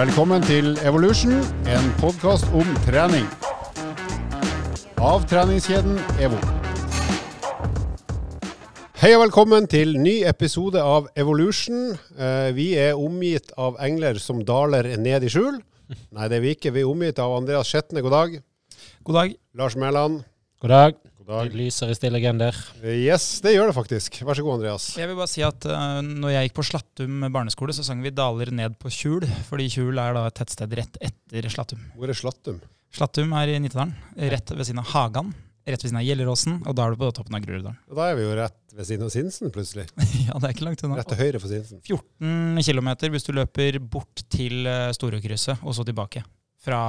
Velkommen til Evolution, en podkast om trening. Av treningskjeden EVO. Hei og velkommen til ny episode av Evolution. Eh, Vi er omgitt av engler som daler ned i skjul. Nei, det er vi ikke. Vi er omgitt av Andreas Skjetne, god dag. God dag. Lars Mæland, God dag. Dag. Det lyser i stille gender. Yes, det gjør det faktisk. Vær så god, Andreas. Jeg vil bare si at uh, når jeg gikk på Slattum barneskole, så sang vi 'Daler ned på Kjul', fordi Kjul er da et tettsted rett etter Slattum. Hvor er Slattum? Slattum er i Nittedalen, rett ved siden av Hagan, rett ved siden av Gjelleråsen, og da er du på toppen av Groruddalen. Da er vi jo rett ved siden av Sinsen, plutselig. ja, det er ikke langt unna. Rett til høyre for Sinsen. 14 km hvis du løper bort til uh, Storøkrysset, og så tilbake. Fra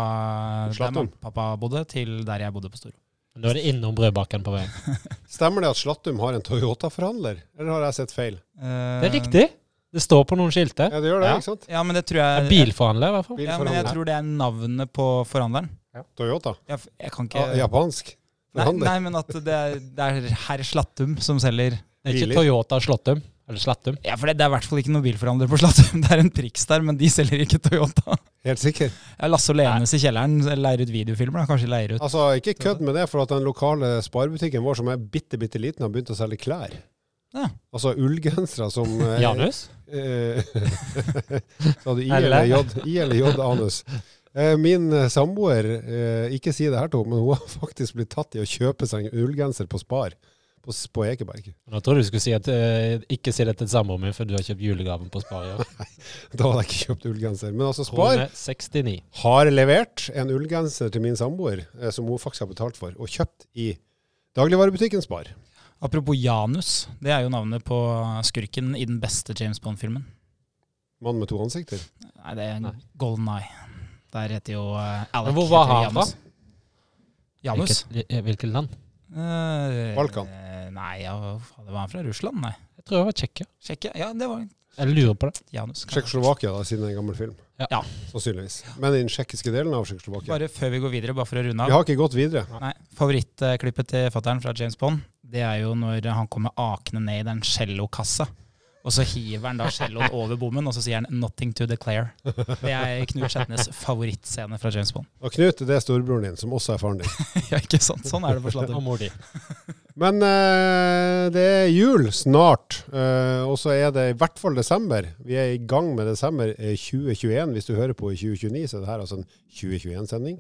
der Slattum. mamma og pappa bodde, til der jeg bodde på Storo. Nå er det innom brødbakken på veien. Stemmer det at Slattum har en Toyota-forhandler, eller har jeg sett feil? Det er riktig. Det står på noen skilter. Ja, det gjør det, Ja. ikke sant? Ja, men det tror En jeg bilforhandler, i hvert fall. Ja, men jeg tror det er navnet på forhandleren. Toyota. Jeg, jeg kan ikke Ja, japansk Nei, nei, men at det er, det er herr Slattum som selger Det er ikke Toyota Slottum. Eller Slattum. Ja, for det, det er i hvert fall ikke noen bilforhandler på Slattum. Det er en Prix der, men de selger ikke Toyota. Helt sikker. Ja, Lasse og Lenes i kjelleren leier ut videofilmer. da. Kanskje leier ut Altså, ikke kødd med det, for at den lokale sparebutikken vår, som er bitte, bitte liten, har begynt å selge klær. Ja. Altså ullgensere som eh, Janus? eh, Sa du I Eller? J? I eller J anus? Eh, Min eh, samboer, eh, ikke si det her Tom, men hun har faktisk blitt tatt i å kjøpe seg en ullgenser på Spar. På, på Ekeberg. Nå trodde du skulle si at eh, ikke si det til samboeren min, for du har kjøpt julegaven på Spar. Nei Da hadde jeg ikke kjøpt ullgenser. Men altså, Spar Krone 69. har levert en ullgenser til min samboer, eh, som hun faktisk har betalt for, og kjøpt i dagligvarebutikken Spar. Apropos Janus. Det er jo navnet på skurken i den beste James Bond-filmen. Mann med to ansikter. Nei, det er Nei. Golden Eye. Der heter jo uh, Alec Men hvor var heter han fra? Janus. Janus? Hvilket, eh, hvilket land? Eh, Balkan. Nei, ja, det var han fra Russland? Nei. Jeg tror det var Tsjekkia. Tsjekkia? Ja, det var Jeg lurer på det. Janus. Tsjekkoslovakia, da, siden det er en gammel film. Ja. Sannsynligvis. Men i den tsjekkiske delen av Tsjekkoslovakia. Bare før vi går videre, bare for å runde av. Vi har ikke gått videre. Nei, Favorittklippet til fattern fra James Bond, det er jo når han kommer akende ned i den cellokassa. Og så hiver han da celloen over bommen, og så sier han 'nothing to declare'. Det er Knut Skjetnes favorittscene fra James Bond. Og Knut, det er storebroren din, som også er faren din. ja, ikke sant? Sånn er det på Og Slattum. mor di. Men eh, det er jul snart, eh, og så er det i hvert fall desember. Vi er i gang med desember eh, 2021. Hvis du hører på i 2029, så er det her altså en 2021-sending.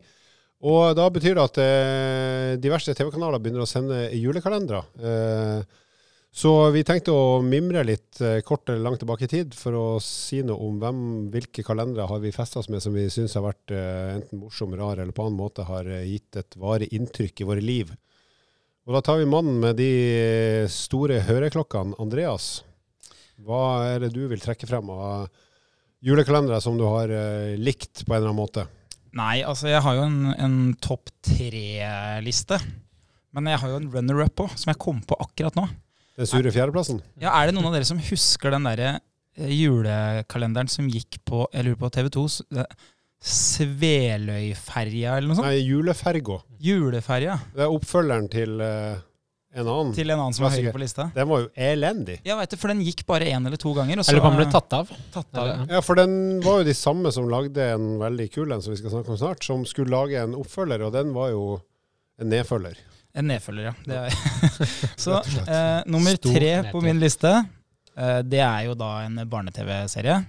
Og da betyr det at eh, diverse TV-kanaler begynner å sende julekalendere. Eh, så vi tenkte å mimre litt eh, kort eller langt tilbake i tid for å si noe om hvem, hvilke kalendere har vi festet oss med som vi syns har vært eh, enten morsom, rar eller på annen måte har eh, gitt et varig inntrykk i våre liv. Og da tar vi mannen med de store høreklokkene, Andreas. Hva er det du vil trekke frem av julekalendere som du har likt på en eller annen måte? Nei, altså jeg har jo en, en topp tre-liste. Men jeg har jo en runner-up òg, som jeg kom på akkurat nå. Den sure fjerdeplassen? Ja, Er det noen av dere som husker den derre eh, julekalenderen som gikk på jeg lurer på TV2? s- eh, Sveløyferja eller noe sånt? Nei, juleferga. Juleferja. Det er oppfølgeren til uh, en annen. Til en annen som er høyere på lista. Den var jo elendig. Ja, vet du, for den gikk bare én eller to ganger. Og så Eller om han ble tatt av. tatt av. Ja, for den var jo de samme som lagde en veldig kul en, som vi skal snakke om snart, som skulle lage en oppfølger, og den var jo en nedfølger. En nedfølger, ja. Det er. så eh, nummer Stor tre på min liste, eh, det er jo da en barne-TV-serie.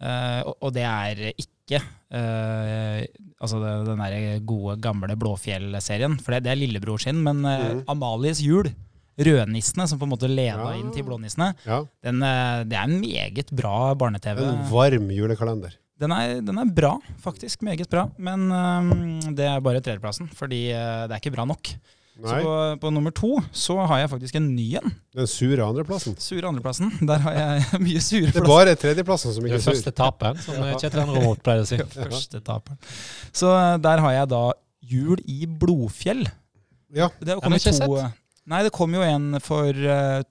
Eh, og, og det er ikke eh, altså det, den der gode, gamle Blåfjell-serien, for det, det er lillebror sin, men Mhm. Amalies jul, Rødnissene, som på en måte leda Ja. inn til Blånissene, Ja, den, eh, det er en meget bra barne-TV. En varm julekalender. Den er, den er bra, faktisk. Meget bra. Men um, det er bare tredjeplassen, fordi uh, det er ikke bra nok. Så på, på nummer to så har jeg faktisk en ny en. den sure andreplassen. Sure andreplassen. Der har jeg mye sure Det er bare tredjeplassen som ikke er sur. første taperen, som Ja. Kjetil Andromot pleier å si. Første taperen. Så øh, der har jeg da Jul i Blodfjell. Ja, Det har kommet jeg ikke to, nei, det kom jo en for øh,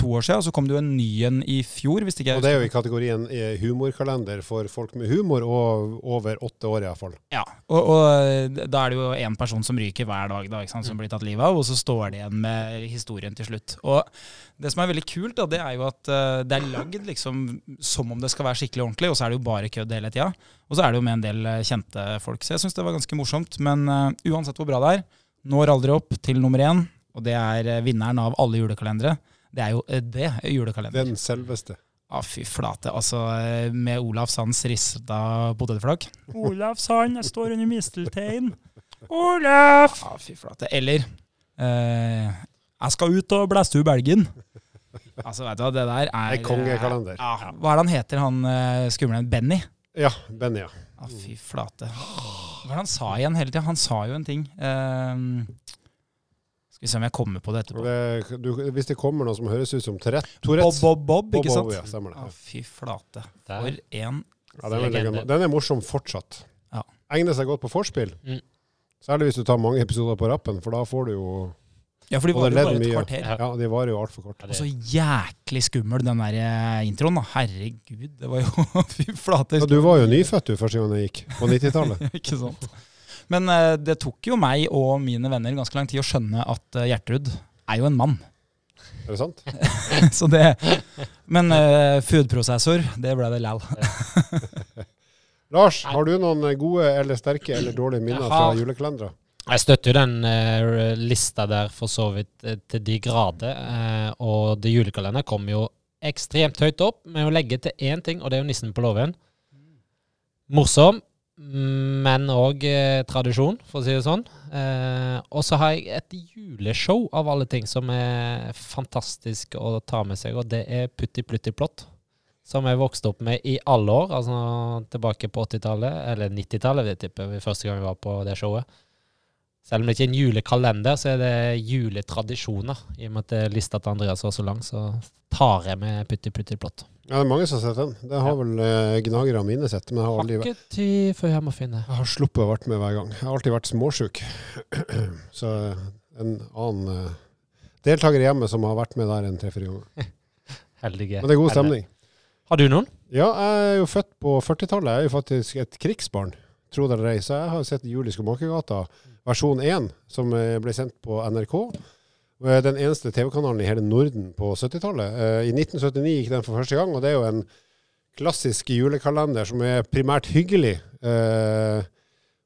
to år siden, og så kom det jo en ny en i fjor. Hvis ikke jeg Og det er jo i kategorien eh, humorkalender for folk med humor og over åtte år iallfall. Ja, og, og da er det jo en person som ryker hver dag, da, ikke sant, som blir tatt livet av, og så står det igjen med historien til slutt. Og Det som er veldig kult, da, det er jo at eh, det er lagd liksom som om det skal være skikkelig ordentlig, og så er det jo bare kødd hele tida. Og så er det jo med en del eh, kjente folk. Så jeg syns det var ganske morsomt. Men eh, uansett hvor bra det er, når aldri opp til nummer én, og det er eh, vinneren av alle julekalendere. Det er jo eh, det julekalender. Den selveste. Ja, fy flate. Altså, eh, med Olav Sands rista potetflak. Olav Sand, jeg står under misteltein. Olaf! Ja, fy flate. Eller eh, Jeg skal ut og blæste ut belgen. Altså, vet du hva, det der er En kongekalender. Ja, hva er det han heter, han skumle? Benny? Ja, Benny, ja. Ja, fy flate. Hva er det han sa igjen hele tida? Han sa jo en ting. Eh, om jeg kommer på det etterpå. Det, du, hvis det kommer noe som høres ut som Tourettes Bob, Bob, Bob, ikke sant? Bob, ja, stemmer det. Ja, fy flate. Der. For en Ja, den, er den er morsom fortsatt. Ja. Egner seg godt på forspill. Mm. Særlig hvis du tar mange episoder på rappen, for da får du jo Ja, for de varer var jo bare et mye. kvarter. Ja. Ja, de varer jo altfor kort. Og så jæklig skummel den der eh, introen, da. Herregud, det var jo Fy flate. Ja, du var jo nyfødt du første gang jeg gikk, på 90-tallet. Ikke sant. Men eh, det tok jo meg og mine venner ganske lang tid å skjønne at eh, Gjertrud er jo en mann. Er det sant? Så det Men uh, foodprosessor, det ble det læl. Lars, har du noen gode eller sterke eller dårlige minner fra julekalendere? Jeg støtter jo den uh, lista der for så vidt uh, til de grader. Uh, og det julekalenderen kom jo ekstremt høyt opp med å legge til én ting, og det er jo nissen på låven. Morsom, men òg eh, tradisjon, for å si det sånn. Eh, og så har jeg et juleshow av alle ting som er fantastisk å ta med seg, og det er Putti Plutti Plott. Som jeg vokste opp med i alle år, altså tilbake på 80-tallet, eller 90-tallet, det tipper jeg første gang jeg var på det showet. Selv om det ikke er en julekalender, så er det juletradisjoner. I og med at lista til Andreas var så lang, så tar jeg med Putti Putti Plott. Ja, det er mange som har sett den. Det har Ja. vel uh, gnagere mine sett, men jeg har, aldri, til før jeg må finne. jeg har sluppet å vært med hver gang. Jeg har alltid vært småsjuk. Så eh, en annen uh, deltaker hjemme som har vært med der en tre-fire ganger. Heldige. Men det er god stemning. Har du noen? Ja, jeg er jo født på 40-tallet. Jeg er jo faktisk et krigsbarn, tro det eller ei. Så jeg har sett Jul i Skomakergata versjon 1, som eh, ble sendt på NRK. Eh, Den eneste TV-kanalen i hele Norden på 70-tallet. Eh, I 1979 gikk den for første gang, og det er jo en klassisk julekalender som er primært hyggelig.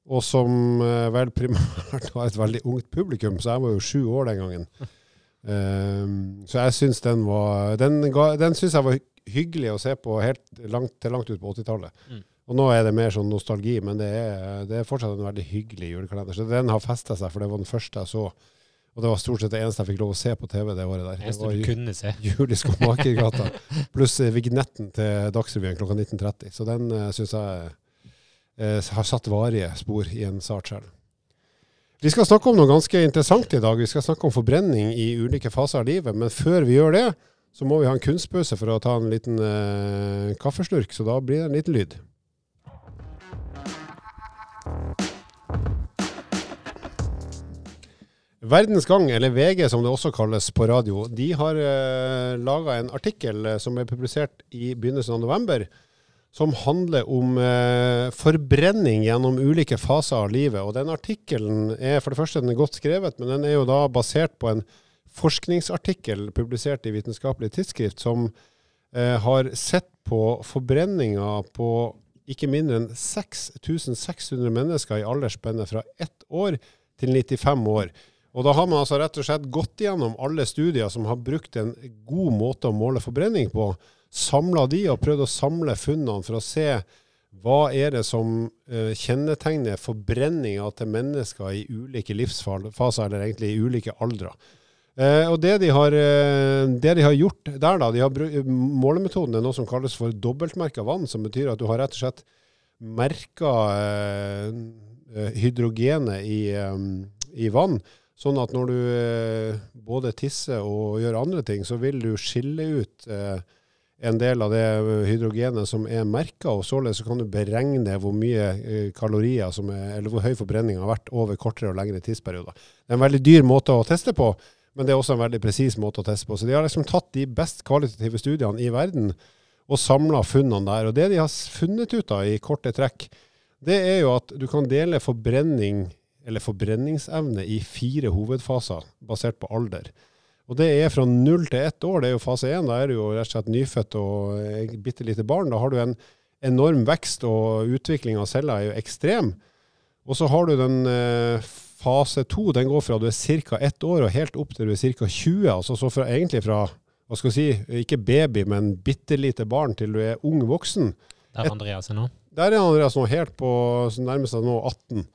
Og som vel primært har et veldig ungt publikum, så jeg var jo sju år den gangen. Så jeg syns den var Den, den syns jeg var hyggelig å se på helt langt, til langt ut på 80-tallet. Og nå er det mer sånn nostalgi, men det er, det er fortsatt en veldig hyggelig julekalender. Så den har festa seg, for det var den første jeg så. Og det var stort sett det eneste jeg fikk lov å se på TV det året der. Det var kunne se. Jul i Skomakergata. Pluss eh, vignetten til Dagsrevyen klokka 19.30. Så den uh, syns jeg uh, har satt varige spor i en sart sjel. Vi skal snakke om noe ganske interessant i dag. Vi skal snakke om forbrenning i ulike faser av livet. Men før vi gjør det, så må vi ha en kunstpause for å ta en liten uh, kaffeslurk. Så da blir det en liten lyd. Verdens Gang, eller VG som det også kalles på radio, de har uh, laga en artikkel eh, som er publisert i begynnelsen av november, som handler om eh, forbrenning gjennom ulike faser av livet. Og den artikkelen er for det første den er godt skrevet, men den er jo da basert på en forskningsartikkel publisert i Vitenskapelig tidsskrift, som eh, har sett på forbrenninga på ikke mindre enn 6600 mennesker i aldersspennet fra ett år til 95 år. Og da har man altså rett og slett gått gjennom alle studier som har brukt en god måte å måle forbrenning på, samla de og prøvd å samle funnene for å se hva er det som eh, kjennetegner forbrenninga til mennesker i ulike livsfaser, eller egentlig i ulike aldre. Eh, og det de, har, eh, det de har gjort der, da, de har målemetoden er noe som kalles for dobbeltmerka vann, som betyr at du har rett og slett merka hydrogenet i, i vann. Sånn at når du eh, både tisser og gjør andre ting, så vil du skille ut eh, en del av det hydrogenet som er merka, og således så kan du beregne hvor mye eh, kalorier som er, eller hvor høy forbrenning har vært over kortere og lengre tidsperioder. Det er en veldig dyr måte å teste på, men det er også en veldig presis måte å teste på. Så de har liksom tatt de best kvalitative studiene i verden og samla funnene der. Og det de har funnet ut av i korte trekk, det er jo at du kan dele forbrenning eller forbrenningsevne i fire hovedfaser, basert på alder. Og det er fra null til ett år. Det er jo fase én. Da er du jo rett og slett nyfødt og bitte lite barn. Da har du en enorm vekst, og utvikling av celler er jo ekstrem. Og så har du den eh, fase to. Den går fra du er ca. ett år og helt opp til du er ca. 20. Altså så fra, egentlig fra hva skal vi si, ikke baby, men bitte lite barn til du er ung voksen. Der er Andreas nå. Der er Andreas nå helt på nærmest nå 18.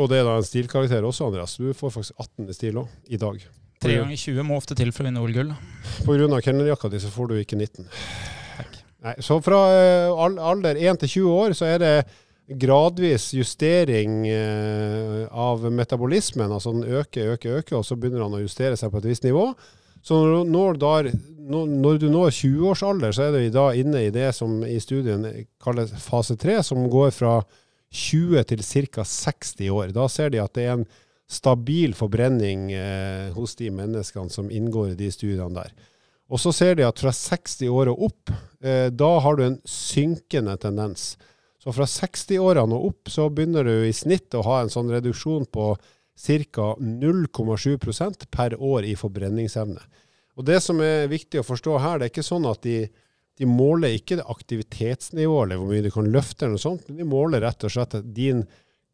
Og det er da en stilkarakter også, Andreas. Du får faktisk 18 i stil òg, i dag. Tre ganger 20 må ofte til for å vinne OL-gull. Pga. kelnerjakka di så får du ikke 19. Takk. Nei, så fra eh, alder 1 til 20 år så er det gradvis justering eh, av metabolismen. Altså den øker, øker, øker, og så begynner han å justere seg på et visst nivå. Så når, når, når når du når 20-årsalder, så er du da inne i det som i studien kalles fase 3, som går fra 20 til ca. 60 år. Da ser de at det er en stabil forbrenning eh, hos de menneskene som inngår i de studiene der. Og så ser de at fra 60 år og opp, eh, da har du en synkende tendens. Så fra 60-årene og opp så begynner du i snitt å ha en sånn reduksjon på ca. 0,7% per år i forbrenningsevne. Og det som er viktig å forstå her, det er ikke sånn at de, de måler ikke det aktivitetsnivået eller hvor mye du kan løfte, eller noe sånt, men de måler rett og slett din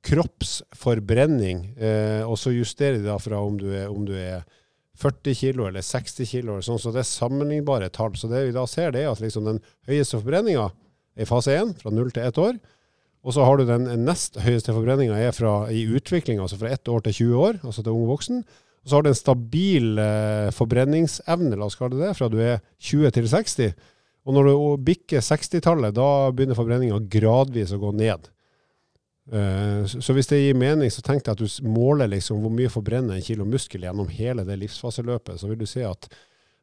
kroppsforbrenning, eh, og så justerer de da fra om du er, om du er 40 kilo eller 60 kilo, sånn, så det er sammenlignbare tall. Så det vi da ser, det er at liksom den høyeste forbrenninga er i fase 1, fra 0 til 1 år. Og så har du den nest høyeste forbrenninga er fra, i utvikling, altså fra 1 år til 20 år, altså til ung voksen. Og så har du en stabil eh, forbrenningsevne, la oss kalle det det, fra du er 20 til 60. Og når du bikker 60-tallet, da begynner forbrenninga gradvis å gå ned. Eh, så hvis det gir mening, så tenk deg at du måler liksom hvor mye forbrenner en kilo muskel gjennom hele det livsfaseløpet, så vil du se at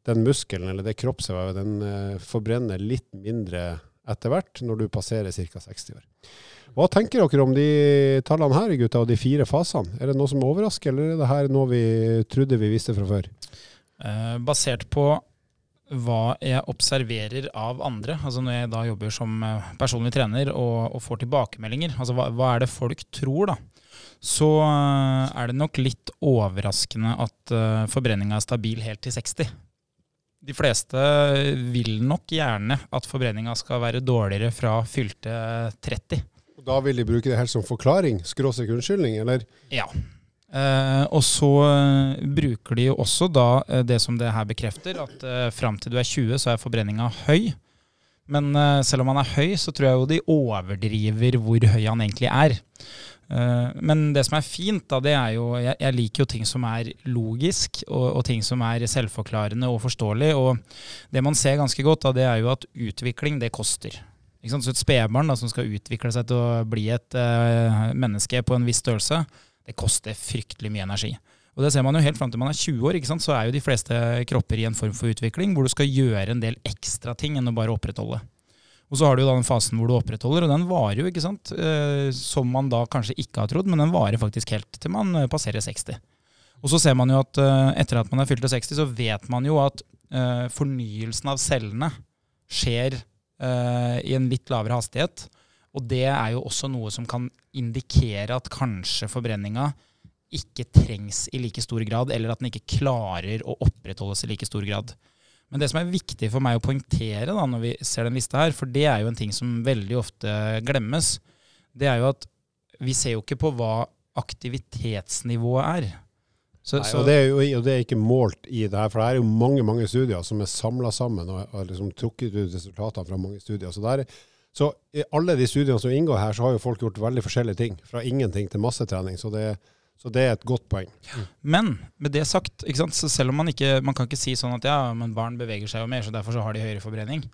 den muskelen, eller det kroppsvevet, den eh, forbrenner litt mindre etter hvert når du passerer ca. 60 år. Hva tenker dere om de tallene her, gutta, og de fire fasene? Er det noe som overrasker, eller er det her noe vi trodde vi visste fra før? Eh, basert på hva jeg observerer av andre, altså når jeg da jobber som eh, personlig trener og, og får tilbakemeldinger, altså hva, hva er det folk tror, da? Så eh, er det nok litt overraskende at uh, forbrenninga er stabil helt til 60. De fleste vil nok gjerne at forbrenninga skal være dårligere fra fylte 30. Da vil de bruke det helt som forklaring, skråstrek unnskyldning, eller? Ja. Eh, og så eh, bruker de jo også da eh, det som det her bekrefter, at uh, fram til du er 20 så er forbrenninga høy. Men uh, selv om han er høy, så tror jeg jo de overdriver hvor høy han egentlig er. Uh, men det som er fint, da, det er jo Jeg, jeg liker jo ting som er logisk, og, og ting som er selvforklarende og forståelig. Og det man ser ganske godt, da, det er jo at utvikling, det koster. Ikke sant? Så et spedbarn som skal utvikle seg til å bli et uh, menneske på en viss størrelse, det koster fryktelig mye energi. Og det ser man jo helt fram til man er 20 år, så er jo de fleste kropper i en form for utvikling hvor du skal gjøre en del ekstra ting enn å bare opprettholde. Og så har du jo da den fasen hvor du opprettholder, og den varer jo, ikke sant. Eh, som man da kanskje ikke har trodd, men den varer faktisk helt til man eh, passerer 60. Og så ser man jo at eh, etter at man er fylt til 60, så vet man jo at fornyelsen av cellene skjer i en litt lavere hastighet. Og det er jo også noe som kan indikere at kanskje forbrenninga ikke trengs i like stor grad, eller at den ikke klarer å opprettholdes i like stor grad. Men det som er viktig for meg å poengtere da, når vi ser den lista her, for det er jo en ting som veldig ofte glemmes, det er jo at vi ser jo ikke på hva aktivitetsnivået er. Så, Nei, så, og, det er jo og det er ikke målt i det her, for det er jo mange mange studier som er samla sammen og har liksom trukket ut resultater fra mange studier. Så, der, så i alle de studiene som inngår her, så har jo folk gjort veldig forskjellige ting. Fra ingenting til massetrening. Så det, så det er et godt poeng. Men med det sagt, selv om man ikke man kan ikke si sånn at ja, men barn beveger seg jo mer, så derfor så har de høyere forbrenning.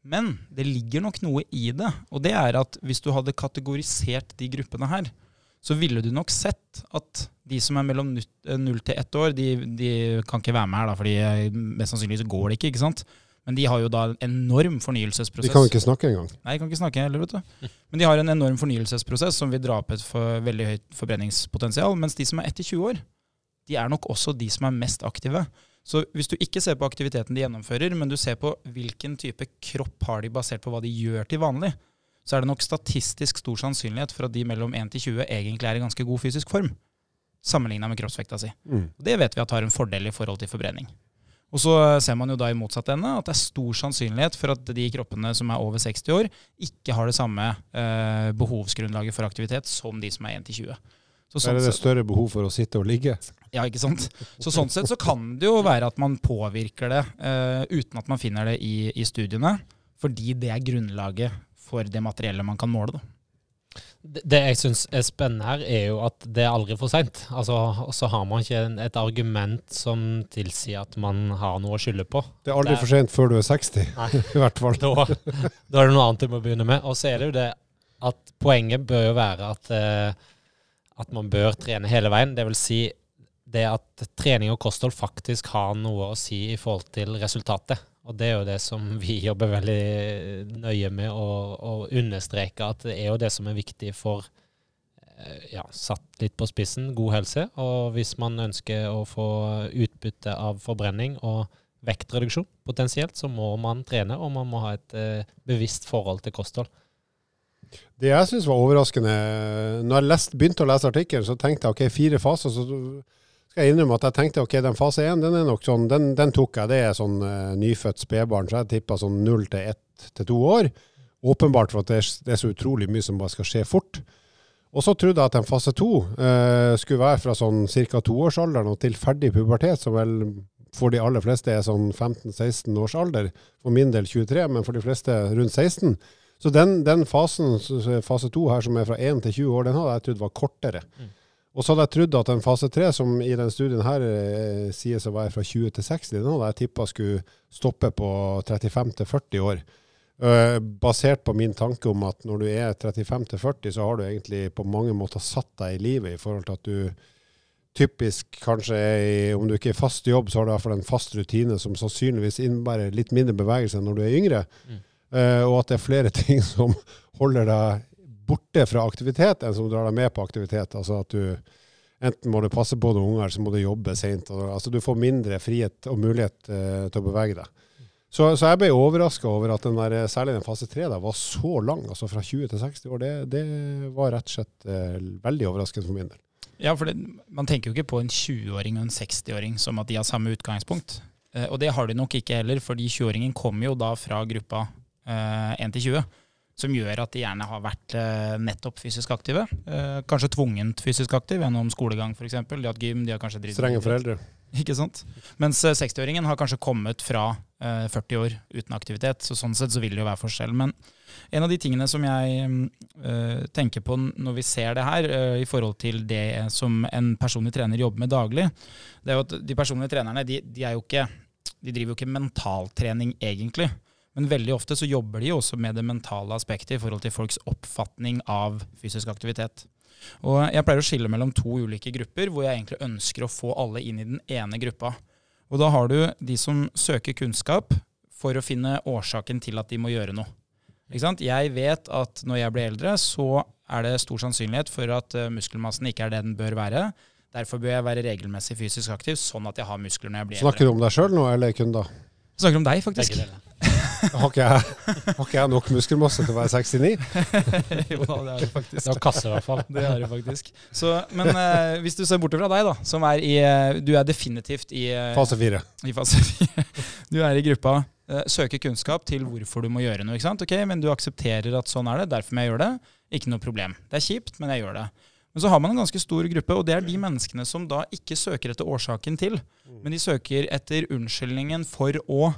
Men det ligger nok noe i det. Og det er at hvis du hadde kategorisert de gruppene her, så ville du nok sett at de som er mellom null til ett år, de, de kan ikke være med her, da, fordi eh, mest sannsynlig så går det ikke. ikke sant? Men de har jo da en enorm fornyelsesprosess. De kan ikke snakke engang. Nei, de kan ikke snakke heller, vet du. Men de har en enorm fornyelsesprosess som vil dra opp et for veldig høyt forbrenningspotensial. Mens de som er etter 20 år, de er nok også de som er mest aktive. Så hvis du ikke ser på aktiviteten de gjennomfører, men du ser på hvilken type kropp har de basert på hva de gjør til vanlig, så er det nok statistisk stor sannsynlighet for at de mellom 1 til 20 egentlig er i ganske god fysisk form. sammenligna med kroppsvekta si. Mm. Det vet vi at har en fordel i forhold til forbrenning. Og så ser man jo da i motsatt ende at det er stor sannsynlighet for at de kroppene som er over 60 år, ikke har det samme eh, behovsgrunnlaget for aktivitet som de som er 1-20. Så sånn er det større behov for å sitte og ligge. ja, ikke sant? Så sånn sett så kan det jo være at man påvirker det eh, uten at man finner det i, i studiene, fordi det er grunnlaget for det materiellet man kan måle. Da. Det, jeg syns er spennende her, er jo at det er aldri for seint. Altså, så har man ikke et argument som tilsier at man har noe å skylde på. Det er aldri Det er- for sent før du er 60, Nei. i hvert fall. Da, da er det noe annet du må begynne med. Og så er det jo det at poenget bør jo være at, eh, at man bør trene hele veien. Det vil si det at trening og kosthold faktisk har noe å si i forhold til resultatet. Og det er jo det som vi jobber veldig nøye med å, å understreke, at det er jo det som er viktig for eh, ja, satt litt på spissen, god helse. Og hvis man ønsker å få utbytte av forbrenning og vektreduksjon potensielt, så må man trene, og man må ha et eh, bevisst forhold til kosthold. Det jeg syns var overraskende Når jeg lest, begynte å lese artikkelen, så tenkte jeg ok, fire faser. Så skal jeg innrømme at jeg tenkte ok, den fase én, den er nok sånn, den, den tok jeg. Det er sånn uh, nyfødt spedbarn, så jeg tippa sånn null til ett til to år. Åpenbart for at det det er så utrolig mye som bare skal skje fort. Og så trodde jeg at den fase to uh, skulle være fra sånn ca. toårsalderen og til ferdig pubertet, som vel for de aller fleste er sånn 15-16 års alder. For min del 23, men for de fleste rundt 16. Så den, den fasen, fase to her, som er fra 1 til 20 år, den hadde jeg trodd var kortere. Mm. Og så hadde jeg trodd at en fase tre, som i den studien her eh, sies å være fra 20 til 60, den hadde jeg tippa skulle stoppe på 35 til 40 år. Eh, basert på min tanke om at når du er 35 til 40, så har du egentlig på mange måter satt deg i livet, i forhold til at du typisk kanskje er i, om du ikke er i fast jobb, så har du i hvert fall en fast rutine som sannsynligvis innebærer litt mindre bevegelse enn når du er yngre. Mm. Eh, og at det er flere ting som holder deg borte fra aktivitet, enn som drar deg med på aktivitet. Altså at du enten må du passe på noen unger, så må du jobbe seint. Altså du får mindre frihet og mulighet eh, til å bevege deg. Så, så jeg ble overraska over at den der, særlig den fase tre var så lang, altså fra 20 til 60 år. Det, det var rett og slett eh, veldig overraskende for min del. Ja, for det, Man tenker jo ikke på en 20-åring og en 60-åring som at de har samme utgangspunkt. Eh, og det har de nok ikke heller, fordi 20-åringen kommer jo da fra gruppa eh, 1 til 20. Som gjør at de gjerne har vært eh, nettopp fysisk aktive. Eh, kanskje tvungent fysisk aktiv gjennom skolegang f.eks. De har hatt gym, de har kanskje dritt Strenge foreldre. Ikke sant? Mens eh, 60-åringen har kanskje kommet fra eh, 40 år uten aktivitet. Så sånn sett så vil det jo være forskjell. Men en av de tingene som jeg eh, tenker på når vi ser det her, eh, i forhold til det som en personlig trener jobber med daglig, det er jo at de personlige trenerne de, de jo ikke de driver jo ikke mentaltrening egentlig. Men veldig ofte så jobber de jo også med det mentale aspektet i forhold til folks oppfatning av fysisk aktivitet. Og jeg pleier å skille mellom to ulike grupper, hvor jeg egentlig ønsker å få alle inn i den ene gruppa. Og da har du de som søker kunnskap for å finne årsaken til at de må gjøre noe. Jeg vet at når jeg blir eldre, så er det stor sannsynlighet for at eh, muskelmassen ikke er det den bør være. Derfor bør jeg være regelmessig fysisk aktiv, sånn at jeg har muskler når jeg blir Snakker eldre. du om deg sjøl nå, eller kunder? Jeg snakker om deg, faktisk. Har ikke jeg, har ikke jeg nok muskelmasse til å være 69? jo da, det er det faktisk. Det er kasse, i hvert fall. Det er det faktisk. Så, men eh, hvis du ser bort fra deg, da, som er i eh, Du er definitivt i, eh, Fase fire. i fase fire. Du er i gruppa eh, søker kunnskap til hvorfor du må gjøre noe. ikke sant? Ok, Men du aksepterer at sånn er det, derfor må jeg gjøre det. Ikke noe problem. Det er kjipt, men jeg gjør det. Men så har man en ganske stor gruppe, og det er de menneskene som da ikke søker etter årsaken til, men de søker etter unnskyldningen for å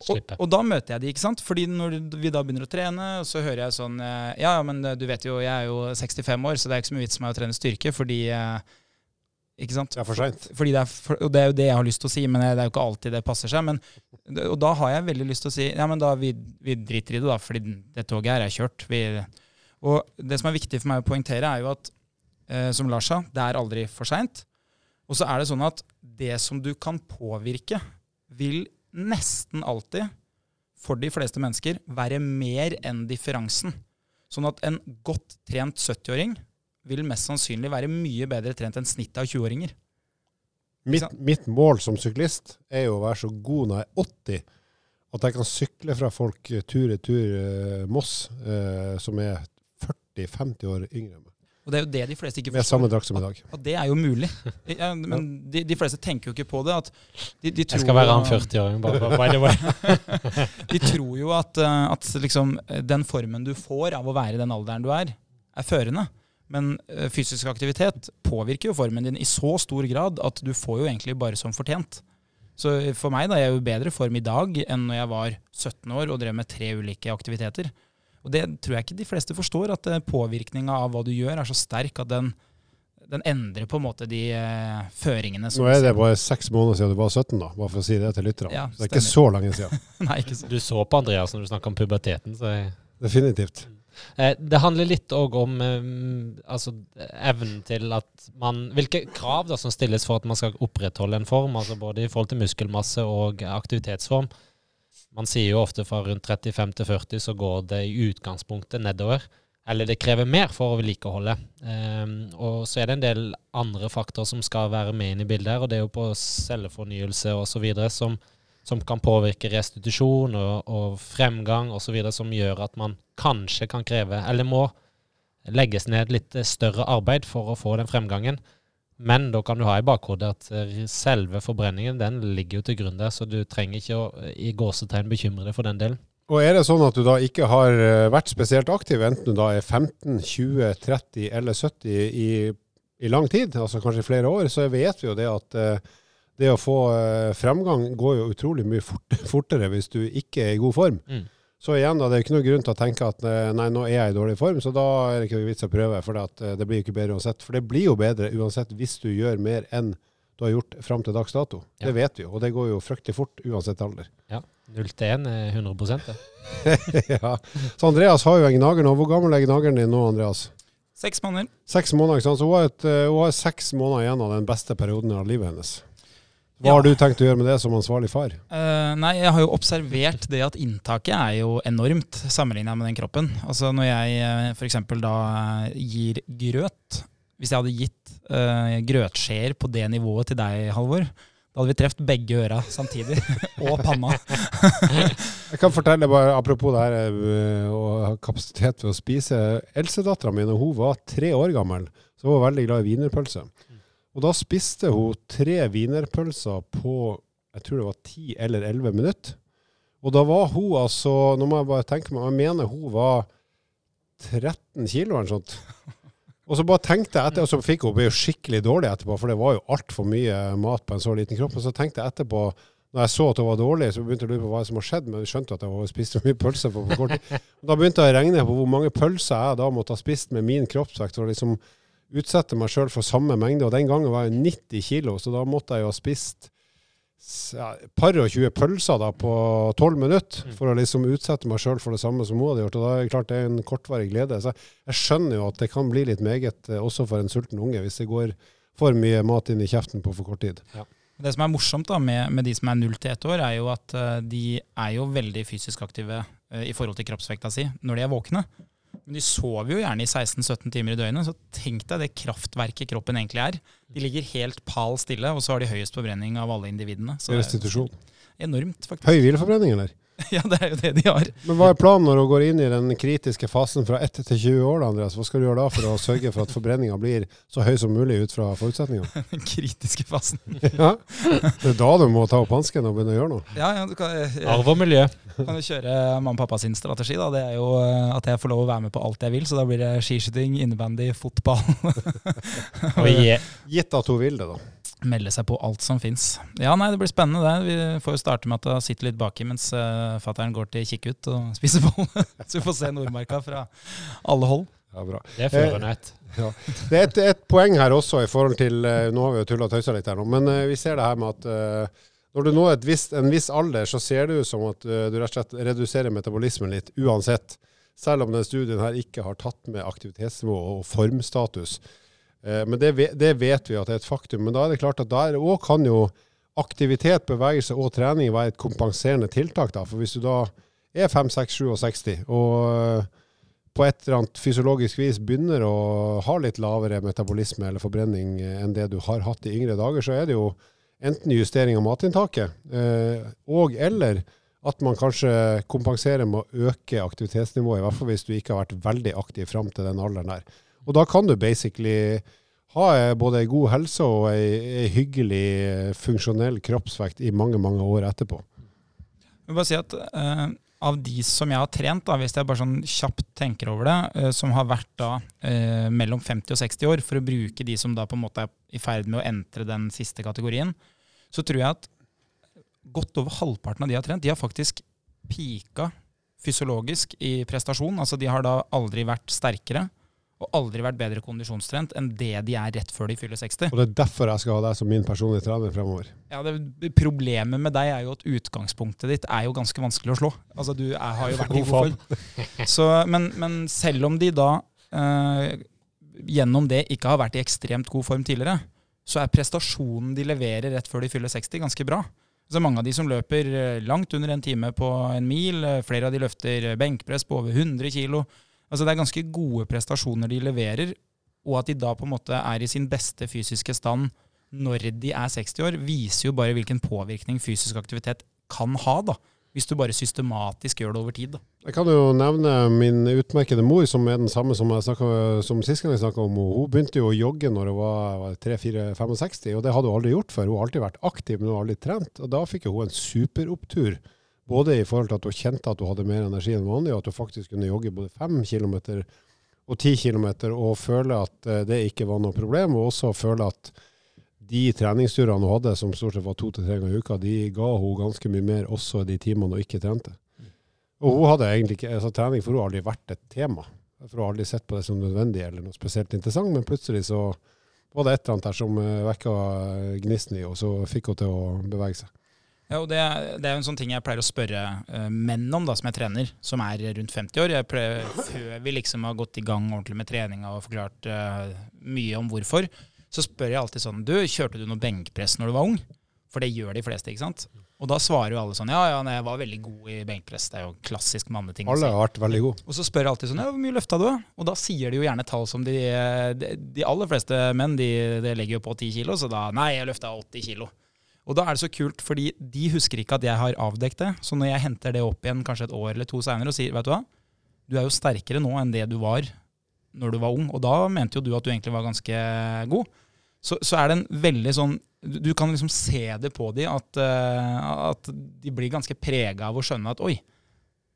og, Slippe. og da møter jeg de, ikke sant? Fordi når vi da begynner å trene, så hører jeg sånn Ja, Ja, men eh, du vet jo, jeg er jo 65 år, så det er ikke så mye vits for meg å trene styrke, fordi eh, Ikke sant? Det er for seint. Fordi det er, og det er jo det jeg har lyst til å si, men det er jo ikke alltid det passer seg. Men, og da har jeg veldig lyst til å si ja, men da vi, vi driter i det, da, fordi det toget her er kjørt. Vi, og det som er viktig for meg å poengtere, er jo at eh, som Lars sa, det er aldri for seint. Og så er det sånn at det som du kan påvirke, vil nesten alltid, for de fleste mennesker, være mer enn differansen. Sånn at en godt trent 70-åring vil mest sannsynlig være mye bedre trent enn snittet av 20-åringer. Mitt, mitt mål som syklist er jo å være så god når jeg er 80 at jeg kan sykle fra folk tur-retur tur, Moss, eh, som er 40-50 år yngre enn meg. Og det er jo det de fleste ikke Med har samme drakt som i dag. At det er jo mulig. Ja, men de, de fleste tenker jo ikke på det. At de, de tror, Jeg skal være han 40-åringen, bare by the way. De tror jo at, eh, at liksom, eh, den formen du får av å være i den alderen du er, er førende. Men eh, fysisk aktivitet påvirker jo formen din i så stor grad at du får jo egentlig bare som fortjent. Så for meg da er jeg jo bedre form i dag enn når jeg var 17 år og drev med tre ulike aktiviteter. Og det tror jeg ikke de fleste forstår, at eh, påvirkninga av hva du gjør er så sterk at den, den endrer på en måte de uh, føringene som Nå er det bare seks måneder siden du var 17, da, bare for å si det til lytterne. Ja, det er ikke så lenge siden. Nei, ikke så. Du så på Andreas når du snakka om puberteten, så jeg Definitivt. Eh, Det handler litt òg om eh, altså, evnen til at man Hvilke krav da som stilles for at man skal opprettholde en form, altså både i forhold til muskelmasse og aktivitetsform. Man sier jo ofte fra rundt 35 til 40 så går det i utgangspunktet nedover. Eller det krever mer for å vedlikeholde. Um, og så er det en del andre faktorer som skal være med inn i bildet her, og det er jo på cellefornyelse osv. som som kan påvirke restitusjon og, og fremgang osv., som gjør at man kanskje kan kreve, eller må legges ned litt større arbeid for å få den fremgangen. Men da kan du ha i bakhodet at eh, selve forbrenningen den ligger jo til grunn der, så du trenger ikke å eh, i gåsetegn bekymre deg for den delen. Og er det sånn at du da ikke har eh, vært spesielt aktiv, enten du da er 15, 20, 30 eller 70 i, i lang tid, altså kanskje flere år, så vet vi jo det at det å få fremgang går jo utrolig mye fort, fortere hvis du ikke er i god form. Mm. Så igjen, da, det er ikke noe grunn til å tenke at eh, nei, nå er jeg i dårlig form, så da er det ikke noe vits å prøve, for det, at, jo det blir ikke bedre uansett. For det blir jo bedre uansett hvis du gjør mer enn du har gjort fram til dags dato. Ja. Det vet vi jo, og det går jo fryktelig fort uansett alder. Ja. 0 til 1 er 100 det. ja. Så Andreas har jo en gnager nå. Hvor gammel er gnageren din nå, Andreas? Seks måneder. Seks måneder, ikke sant? Så hun har, et, eh, hun har seks måneder igjen av den beste perioden av livet hennes. Hva har du tenkt å gjøre med det som ansvarlig far? Uh, nei, jeg har jo observert det at inntaket er jo enormt sammenligna med den kroppen. Altså når jeg uh, f.eks. da eh, gir grøt Hvis jeg hadde gitt uh, grøtskjeer på det nivået til deg, Halvor, da hadde vi truffet begge øra samtidig. og panna. Jeg kan fortelle bare, apropos det her og kapasitet til å spise. Elsedattera mi, da hun var tre år gammel, så var hun veldig glad i wienerpølse. Og da spiste hun tre wienerpølser på jeg tror det var ti eller elleve minutter. Og da var hun altså Nå må jeg bare tenke meg, jeg mener hun var 13 kilo eller noe sånt. Og så bare tenkte jeg etter, og så fikk hun ble jo skikkelig dårlig etterpå, for det var jo altfor mye mat på en så liten kropp. Og så tenkte jeg etterpå, når jeg så at hun var dårlig, så begynte jeg å lure på hva som har skjedd, men jeg skjønte at jeg hadde spist så mye pølser på, på kort tid. Og Da begynte jeg å regne på hvor mange pølser jeg da måtte ha spist med min kroppsvekt, og liksom utsette meg sjøl for samme mengde. Og den gangen var jeg 90 kilo, så da måtte jeg jo ha spist ja, par og 20 pølser da på 12 minutter for å liksom utsette meg sjøl for det samme som hun hadde gjort. Og da er det klart det er en kortvarig glede. Så jeg skjønner jo at det kan bli litt meget eh, også for en sulten unge, hvis det går for mye mat inn i kjeften på for kort tid. Det som er morsomt da med, med de som er 0 til 1 år, er jo at eh, de er jo veldig fysisk aktive eh, i forhold til kroppsvekta si når de er våkne. Men de sover jo gjerne i 16-17 timer i døgnet, så tenk deg det kraftverket kroppen egentlig er. De ligger helt pal stille, og så har de høyest forbrenning av alle individene. Så Restitusjon. enormt, faktisk. Høy hvileforbrenning, eller? Ja, det er jo det de har. Men hva er planen når du går inn i den kritiske fasen fra 1 til 20 år, da, Andreas? Hva skal du gjøre da for å sørge for at forbrenninga blir så høy som mulig ut fra forutsetningene? Den kritiske fasen. Ja. Det er da du må ta opp hansken og begynne å gjøre noe. Ja, ja, du kan, jeg, Arv og miljø. kan jo kjøre mamma og pappa sin strategi. da. Det er jo eh, at jeg får lov å være med på alt jeg vil. Så da blir det skiskyting, innebandy, fotball. Og gi, Gitt at hun vil det, da. Melde seg på alt som fins. Ja, nei, det blir spennende det. Vi får jo starte med at jeg sitter litt baki mens uh, fattern går til kikkut og spiser bolle. så vi får se Nordmarka fra alle hold. Ja, bra. det er førernett. Eh, ja. Det er et, et poeng her også i forhold til eh, Nå har vi jo tulla og tøysa litt her nå, men eh, vi ser det her med at eh, når du når et visst, en viss alder, så ser det ut som at uh, du rett og slett reduserer metabolismen litt uansett. Selv om denne studien her ikke har tatt med aktivitetsnivå og formstatus. Eh, Men det, det vet vi at det er et faktum. Men da er det klart at der òg kan jo aktivitet, bevegelse og trening være et kompenserende tiltak. da, For hvis du da er 5, 6, 67 og eh, på et eller annet fysiologisk vis begynner å ha litt lavere metabolisme eller forbrenning eh, enn det du har hatt i yngre dager, så er det jo enten justering av matinntaket, og eller at man kanskje kompenserer med å øke aktivitetsnivået, i hvert fall hvis du ikke har vært veldig aktiv fram til den alderen der. Og da kan du basically ha eh, både ei god helse og ei, hyggelig, eh, funksjonell kroppsvekt i mange, mange år etterpå. Jeg vil bare si at uh, av de som jeg har trent, da, hvis jeg bare sånn kjapt tenker over det, uh, som har vært da uh, mellom 50 og 60 år, for å bruke de som da på en måte er i ferd med å entre den siste kategorien, så tror jeg at godt over halvparten av de har trent, de har faktisk pika fysiologisk i prestasjon. Altså de har da aldri vært sterkere og aldri vært bedre kondisjonstrent enn det de er rett før de fyller 60. Og det er derfor jeg skal ha deg som min personlige trener fremover. Ja, det, Problemet med deg er jo at utgangspunktet ditt er jo ganske vanskelig å slå. Altså, Du er, har jo vært i god form. Så, men, men, selv om de da eh, gjennom det ikke har vært i ekstremt god form tidligere, så er prestasjonen de leverer rett før de fyller 60, ganske bra. Så mange av de som løper eh, langt under en time på en mil, eh, flere av de løfter benkpress på over 100 kg. Altså det er ganske gode prestasjoner de leverer, og at de da på en måte er i sin beste fysiske stand når de er 60 år, viser jo bare hvilken påvirkning fysisk aktivitet kan ha, da. Hvis du bare systematisk gjør det over tid. Da. Jeg kan jo nevne min utmerkede mor, som er den samme som, jeg snakket, som sist gang jeg snakka om. Hun begynte jo å jogge når hun var 3-4-65, og det hadde hun aldri gjort før. Hun har alltid vært aktiv, men hun har aldri trent. Og da fikk hun en superopptur. Både i forhold til at hun kjente at hun hadde mer energi enn vanlig, og at hun faktisk kunne jogge både 5 km og 10 km, og føle at eh, det ikke var noe problem. Og også føle at de treningsturene hun hadde, som stort sett var to til tre ganger i uka, de ga hun ganske mye mer også de timene hun ikke trente. Og hun hadde egentlig ikke, altså Trening for har aldri vært et tema. For hun har aldri sett på det som nødvendig eller noe spesielt interessant, men plutselig så var det et eller annet der som eh, vekka gnisten i, og så fikk hun til å bevege seg. Ja, det, det, er en sånn ting jeg pleier å spørre uh, menn om, da, som jeg trener, som er rundt 50 år. Pleier, før vi liksom har gått i gang ordentlig med treninga og forklart uh, mye om hvorfor, så spør jeg alltid sånn Du, kjørte du noe benkpress når du var ung? For det gjør de fleste, ikke sant? Og da svarer jo alle sånn Ja, ja, jeg var veldig god i benkpress. Det er jo klassisk manneting. Alle har vært veldig gode. Og så spør jeg alltid sånn Ja, hvor mye løfta du? Og da sier de jo gjerne tall som de De, de aller fleste menn, de, de, legger jo på 10 kilo, så da Nei, jeg løfta 80 kilo. Og da er det så kult, fordi de husker ikke at jeg har avdekt det. Så når jeg henter det opp igjen kanskje et år eller to seinere og sier vet du hva, du er jo sterkere nå enn det du var når du var ung, og da mente jo du at du egentlig var ganske god, så, så er det en veldig sånn Du kan liksom se det på dem, at, uh, at de blir ganske prega av å skjønne at oi,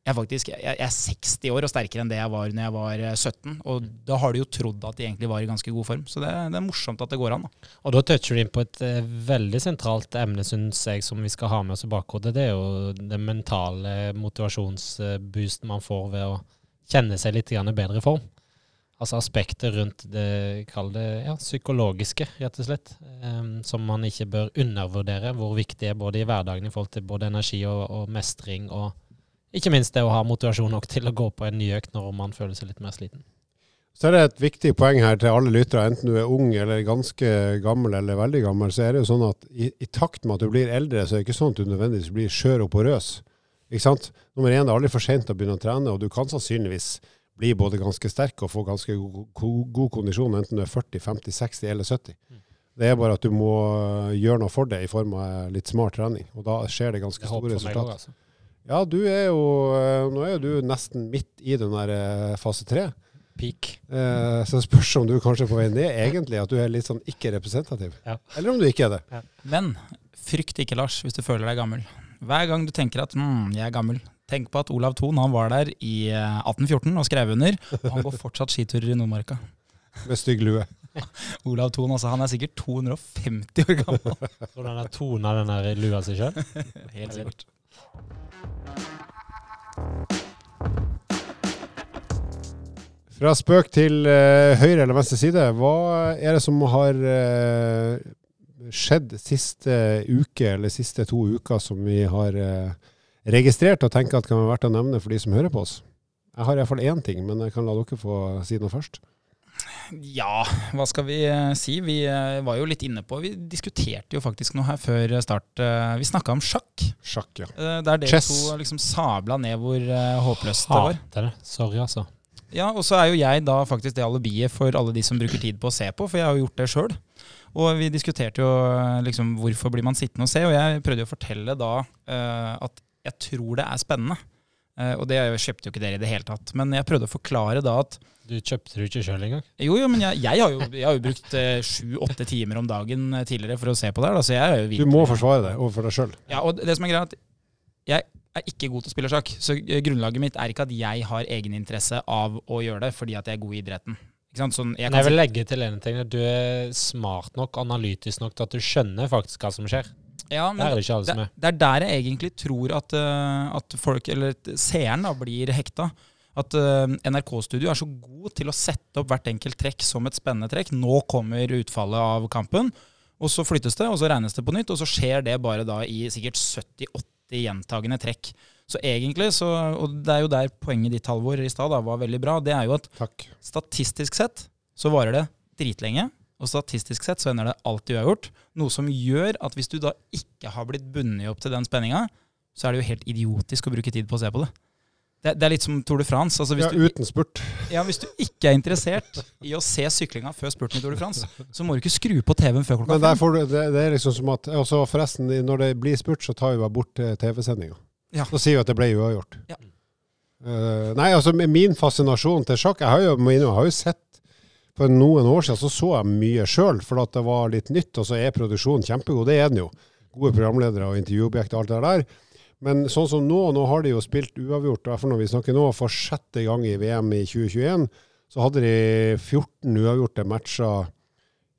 jeg, faktisk, jeg, jeg, er 60 år og sterkere enn det jeg var når jeg var 17. Eh, og da har du jo trodd at de egentlig var i ganske god form. Så det, det er morsomt at det går an. Da. Og da toucher du inn på et uh, veldig sentralt emne, syns jeg, som vi skal ha med oss i bakhodet. Det er jo den mentale motivasjonsboosten man får ved å kjenne seg litt bedre i form. Altså aspekter rundt det, kall det ja, psykologiske, rett og slett. Um, som man ikke bør undervurdere, hvor viktig det er både i hverdagen i forhold til både energi og, og mestring og ikke minst det å ha motivasjon nok til å gå på en ny økt når man føler seg litt mer sliten. Så er det et viktig poeng her til alle lyttere, enten du er ung eller ganske gammel eller veldig gammel, så er det jo sånn at i, i takt med at du blir eldre, så er det ikke sånn at du nødvendigvis blir skjør og porøs. Ikke sant? Nummer én, det er aldri for sent å begynne å trene, og du kan sannsynligvis bli både ganske sterk og få ganske god, god, god kondisjon, enten du er 40, 50, 60 eller 70. Det er bare at du må gjøre noe for det i form av litt smart trening, og da skjer det ganske store resultater. Altså. Ja, du er jo eh, Nå er jo du nesten midt i den der eh, fase tre. Peak. Eh, så det spørs om du kanskje er på vei ned, egentlig. At du er litt sånn ikke-representativ. Ja. Eller om du ikke er det. Ja. Men frykt ikke, Lars, hvis du føler deg gammel. Hver gang du tenker at mm, jeg er gammel, tenk på at Olav Thon han var der i 1814 eh, og skrev under. Og han går fortsatt skiturer i Nordmarka. Med stygg lue. Olav Thon også, han er sikkert 250 år gammel. Tror du han har tona den lua si sjøl? Helt sikkert. Fra spøk til uh, høyre eller venstre side, hva er det som har uh, skjedd siste uke eller siste to uker som vi har uh, registrert og tenker at kan være verdt å nevne for de som hører på oss? Jeg har iallfall én ting, men jeg kan la dere få si noe først. Ja, hva skal vi eh, si? Vi eh, var jo litt inne på Vi diskuterte jo faktisk noe her før start. Eh, vi snakka om sjakk. Sjakk, ja. Der dere Chess. to liksom sabla ned hvor håpløst det var. Det Sorry, altså. Ja, og så er jo jeg da faktisk det alibiet for alle de som bruker tid på å se på, for jeg har jo gjort det sjøl. Og vi diskuterte jo liksom hvorfor blir man sittende og se, og jeg prøvde jo å fortelle da uh, at jeg tror det er spennende. Eh, og det kjøpte jo ikke dere i det hele tatt. Men jeg prøvde å forklare da at Du kjøpte det ikke sjøl engang? Jo, jo, men jeg, jeg, har, jo, jeg har jo brukt eh, sju-åtte timer om dagen eh, tidligere for å se på det her. Da, så jeg er jo Du må forsvare det overfor deg sjøl. Ja, og det som er greia, at jeg er ikke god til å spille sjakk. Så grunnlaget mitt er ikke at jeg har egeninteresse av å gjøre det fordi at jeg er god i idretten. Ikke sant? Sånn, jeg jeg vil legge til en ting. Du er smart nok, analytisk nok til at du skjønner faktisk hva som skjer. Ja, men er det ikke det, er. det er der jeg egentlig tror at, eh, at folk, eller seeren da, blir hekta. At eh, NRK-studio er så god til å sette opp hvert enkelt trekk som et spennende trekk. Nå kommer utfallet av kampen, og så flyttes det, og så regnes det på nytt, og så skjer det bare da i sikkert 70-80 gjentagende trekk. Så egentlig, så, og det er jo der poenget ditt, Halvor, i stad var veldig bra, det er jo at Takk. statistisk sett så varer det dritlenge, og statistisk sett så ender det alltid uavgjort. Noe som gjør at hvis du da ikke har blitt bundet opp til den spenninga, så er det jo helt idiotisk å bruke tid på å se på det. Det, det er litt som Tour de France. Altså hvis, Ja, du, uten spurt. ja, hvis du ikke er interessert i å se syklinga før spurten i Tour de France, så må du ikke skru på TV-en før klokka fem. du, det, det er liksom som at også Forresten, når det blir spurt, så tar vi bare bort eh, TV-sendinga. Ja. Så sier vi at det ble uavgjort. Ja. Uh, nei, altså min fascinasjon til sjakk Jeg har jo, jeg har jo sett For noen år siden så så jeg mye sjøl, for at det var litt nytt. Og så er produksjonen kjempegod. Det er den jo. Gode programledere og intervjuobjekter og alt det der. Men sånn som nå, nå har de jo spilt uavgjort, i når vi snakker nå, for sjette gang i VM i 2021. Så hadde de 14 uavgjorte matcher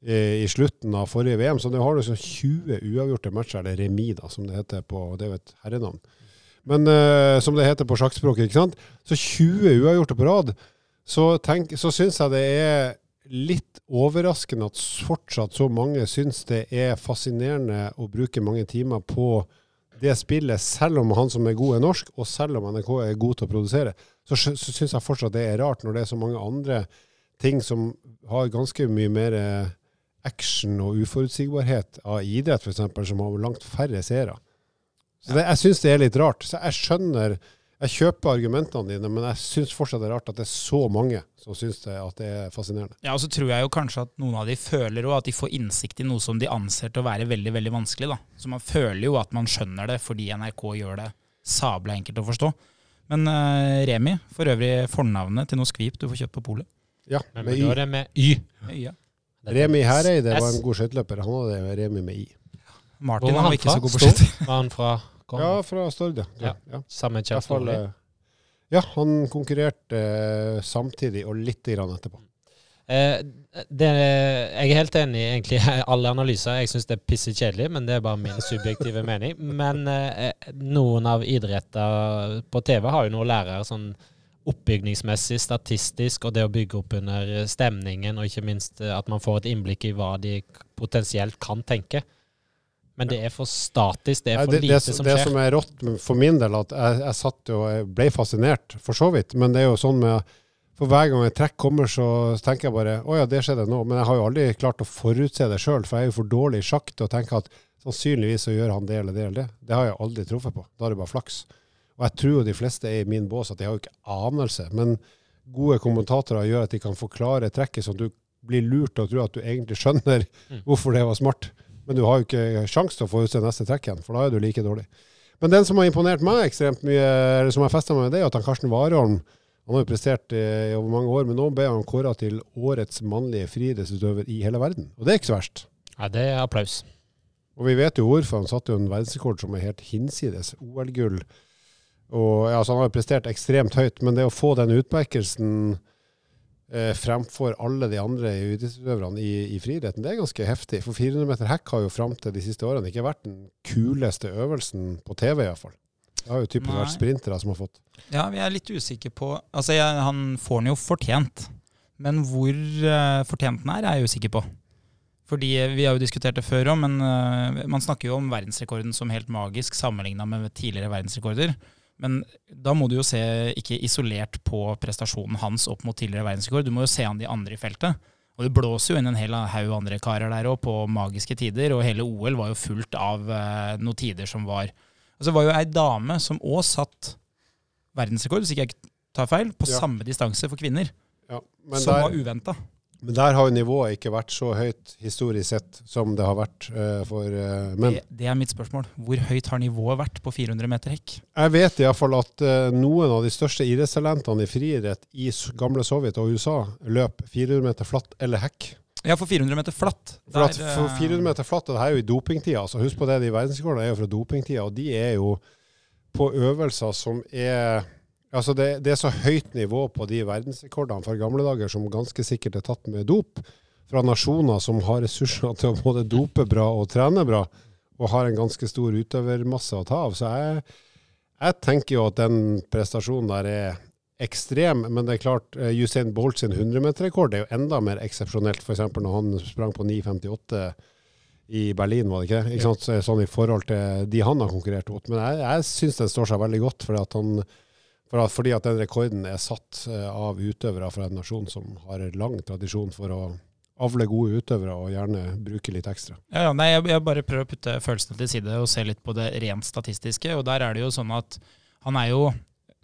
eh, i slutten av forrige VM. Så nå har du sånn 20 uavgjorte matcher, eller remis, da, som det heter på Det er et herrenavn. Men uh, som det heter på sjakkspråket, ikke sant. Så 20 uavgjorte på rad. Så, tenk, så syns jeg det er litt overraskende at fortsatt så mange syns det er fascinerende å bruke mange timer på det spillet, selv om han som er god er norsk, og selv om NRK er god til å produsere. Så, så syns jeg fortsatt det er rart, når det er så mange andre ting som har ganske mye mer eh, action og uforutsigbarhet av idrett, f.eks., som har langt færre seere. Så det, jeg syns det er litt rart. Så jeg skjønner Jeg kjøper argumentene dine, men jeg syns fortsatt det er rart at det er så mange som syns det, at det er fascinerende. Ja, og så tror jeg jo kanskje at noen av de føler at de får innsikt i noe som de anser til å være veldig veldig vanskelig. da. Så man føler jo at man skjønner det fordi NRK gjør det sabla enkelt å forstå. Men uh, Remi, for øvrig fornavnet til noe skvip du får kjøpt på polet. Ja, med, med Y. er det med Y. Ja. Remi Hereide var en god skøyteløper. Han hadde Remi med I. Martin var var ikke så god på skøyter. Var han fra kom, Ja, fra Stord, ja. Ja. Samme I hvert fall, kjæreste? eh, ja, han konkurrerte eh, samtidig og litt grann etterpå. Eh, det, jeg er helt enig i egentlig alle analyser. Jeg syns det er pisse kjedelig, men det er bare min subjektive mening. Men eh, noen av idretter på TV har jo noe å lære sånn oppbygningsmessig, statistisk, og det å bygge opp under stemningen, og ikke minst eh, at man får et innblikk i hva de potensielt kan tenke. Men det er for statisk, det er for det, lite det, som det som er rått for min del, at jeg, jeg satt jo og ble fascinert, for så vidt. Men det er jo sånn med For hver gang et trekk kommer, så tenker jeg bare å ja, det skjedde nå. Men jeg har jo aldri klart å forutse det sjøl, for jeg er jo for dårlig i sjakk til å tenke at sannsynligvis så gjør han det eller det eller det. Det har jeg aldri truffet på. Da er det bare flaks. Og jeg tror jo de fleste er i min bås at de har jo ikke anelse. Men gode kommentatorer gjør at de kan forklare trekket sånn at du blir lurt til å tro at du egentlig skjønner Mm. hvorfor det var smart. Men du har jo ikke sjanse til å få forutse neste trekk igjen, for da er du like dårlig. Men den som har imponert meg ekstremt mye, eller som har festa meg med, det er at han Karsten Warholm han har jo prestert i over mange år, men nå ble han kåra til årets mannlige friidrettsutøver i hele verden. Og det er ikke så verst. Ja, det er applaus. Og vi vet jo hvorfor. Han satte jo en verdensrekord som er helt hinsides. OL-gull. Og ja, så Han har jo prestert ekstremt høyt, men det å få den utmerkelsen fremfor alle de andre idrettsutøverne i, i friidretten, det er ganske heftig. For 400 meter hekk har jo fram til de siste årene ikke vært den kuleste øvelsen på TV, iallfall. Det har jo typisk Nei. vært sprintere som har fått. Ja, vi er litt usikre på Altså, jeg, han får den jo fortjent. Men hvor uh, fortjent den er, er jeg usikker på. Fordi eh, Vi har jo diskutert det før òg, men uh, man snakker jo om verdensrekorden som helt magisk sammenligna med tidligere verdensrekorder. Men da må du jo se ikke isolert på prestasjonen hans opp mot tidligere verdensrekord. Du må jo se han de andre i feltet. Og det blåser jo inn en hel haug andre karer der òg, på magiske tider. Og hele OL var jo fullt av eh, noen tider som var Altså, det var jo ei dame som òg satt verdensrekord, hvis ikke jeg tar feil, på Ja. samme distanse for kvinner. Ja, men som var der, uventa. Men der har jo nivået ikke vært så høyt historisk sett som det har vært uh, for uh, menn. Det, det, er mitt spørsmål. Hvor høyt har nivået vært på 400 meter hekk? Jeg vet iallfall at uh, noen av de største idrettstalentene i friidrett i gamle Sovjet og USA løp 400 meter flatt eller hekk. Ja, for 400 meter flatt. For, for, for 400 meter flatt, det her er jo i dopingtida. så Husk på det, de verdensrekordene er jo fra dopingtida, og de er jo på øvelser som er Altså det, det, er så høyt nivå på de verdensrekordene fra gamle dager som ganske sikkert er tatt med dop, fra nasjoner som har ressurser til å både dope bra og trene bra, og har en ganske stor utøvermasse å ta av. Så jeg, jeg tenker jo at den prestasjonen der er ekstrem, men det er klart uh, Usain Bolt sin 100-meterrekord er jo enda mer eksepsjonelt, f.eks. når han sprang på 9,58 i Berlin, var det ikke? ikke sant? Sånn i forhold til de han har konkurrert mot. Men jeg, jeg syns den står seg veldig godt, fordi at han fordi at den rekorden er satt uh, av utøvere fra en nasjon som har lang tradisjon for å avle gode utøvere og gjerne bruke litt ekstra. Ja, nei, jeg, jeg, bare prøver å putte følelsene til side og se litt på det rent statistiske. og Der er det jo sånn at han er jo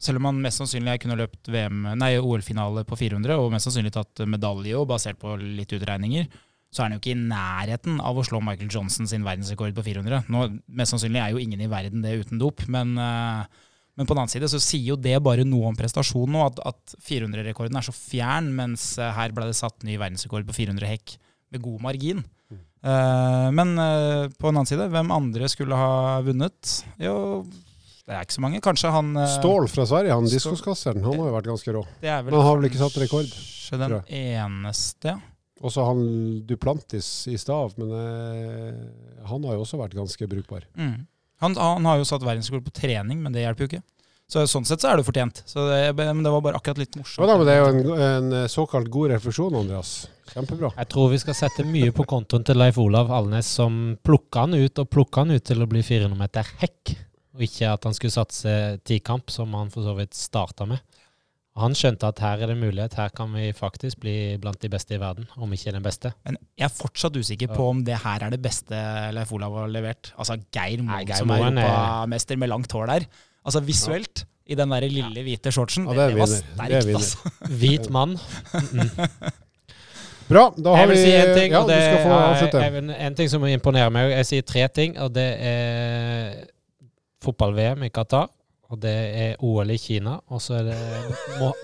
selv om han mest sannsynlig kunne løpt OL-finale på 400 og mest sannsynlig tatt medalje, og basert på litt utregninger, så er han jo ikke i nærheten av å slå Michael Johnson sin verdensrekord på 400. Nå, Mest sannsynlig er jo ingen i verden det uten dop, men uh, men på den annen side så sier jo det bare noe om prestasjonen nå, at, at 400-rekorden er så fjern, mens eh, her ble det satt ny verdensrekord på 400 hekk med god margin. Mm. Uh, men uh, på en annen side, hvem andre skulle ha vunnet? Jo, det er ikke så mange. Kanskje han uh, Stål fra Sverige, han diskoskasseren, Han har jo vært ganske rå. men han har vel ikke satt rekord? Kanskje den eneste, ja. Og så han Duplantis i stav, men han har jo også vært ganske brukbar. Mm. Han, han, har jo satt verdensrekord på trening, men det hjelper jo ikke. Så Sånn sett så er det fortjent. Så det, men det var bare akkurat litt morsomt. Ja, da, men Det er jo en, en såkalt god refusjon, Andreas. Kjempebra. Jeg tror vi skal sette mye på kontoen til Leif Olav Alnes, som plukka han ut og plukka han ut til å bli 400 meter hekk, og ikke at han skulle satse tikamp, som han for så vidt starta med. Han skjønte at her er det mulighet, her kan vi faktisk bli blant de beste i verden, om ikke den beste. Men jeg er fortsatt usikker på om det her er det beste Leif Olav har levert. Altså Geir Moen som er europamester med langt hår der. Altså visuelt, i den der lille hvite shortsen, ja, det, det, var sterkt, altså. Hvit mann. Bra, da har jeg vil vi si en ting, ja, det er en ting som imponerer meg. Jeg sier tre ting, og det er fotball-VM i Qatar og det er OL i Kina, og så er det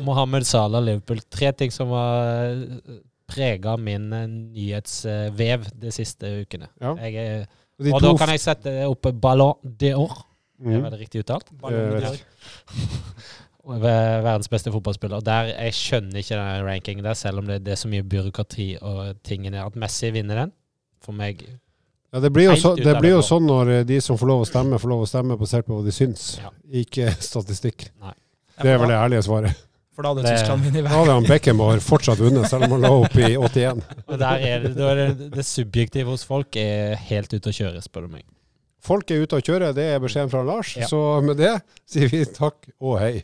Mohammed Salah Liverpool. Tre ting som har eh, prega min eh, nyhetsvev de siste ukene. Ja. Er, og da kan jeg sette opp Ballon d'Or. Mm. Er det riktig uttalt? Ballon d'Or. Verdens beste fotballspiller. Der, Jeg skjønner ikke den rankingen der, selv om det, det er så mye byråkrati og tingene. At Messi vinner den, for meg ja, Det blir jo, så, det blir jo sånn når eh, de som får lov å stemme, får lov å stemme basert på hva de syns, ja. ikke statistikk. Nei. Det er vel det ærlige svaret. For da hadde Tyskland vunnet Da hadde han Beckenbauer fortsatt vunnet, selv om han lå opp i 81. Og der er det, det, det subjektive hos folk er helt ute å kjøre, spør du meg. Folk er ute å kjøre, det er beskjeden fra Lars. Ja. Så med det sier vi takk og hei.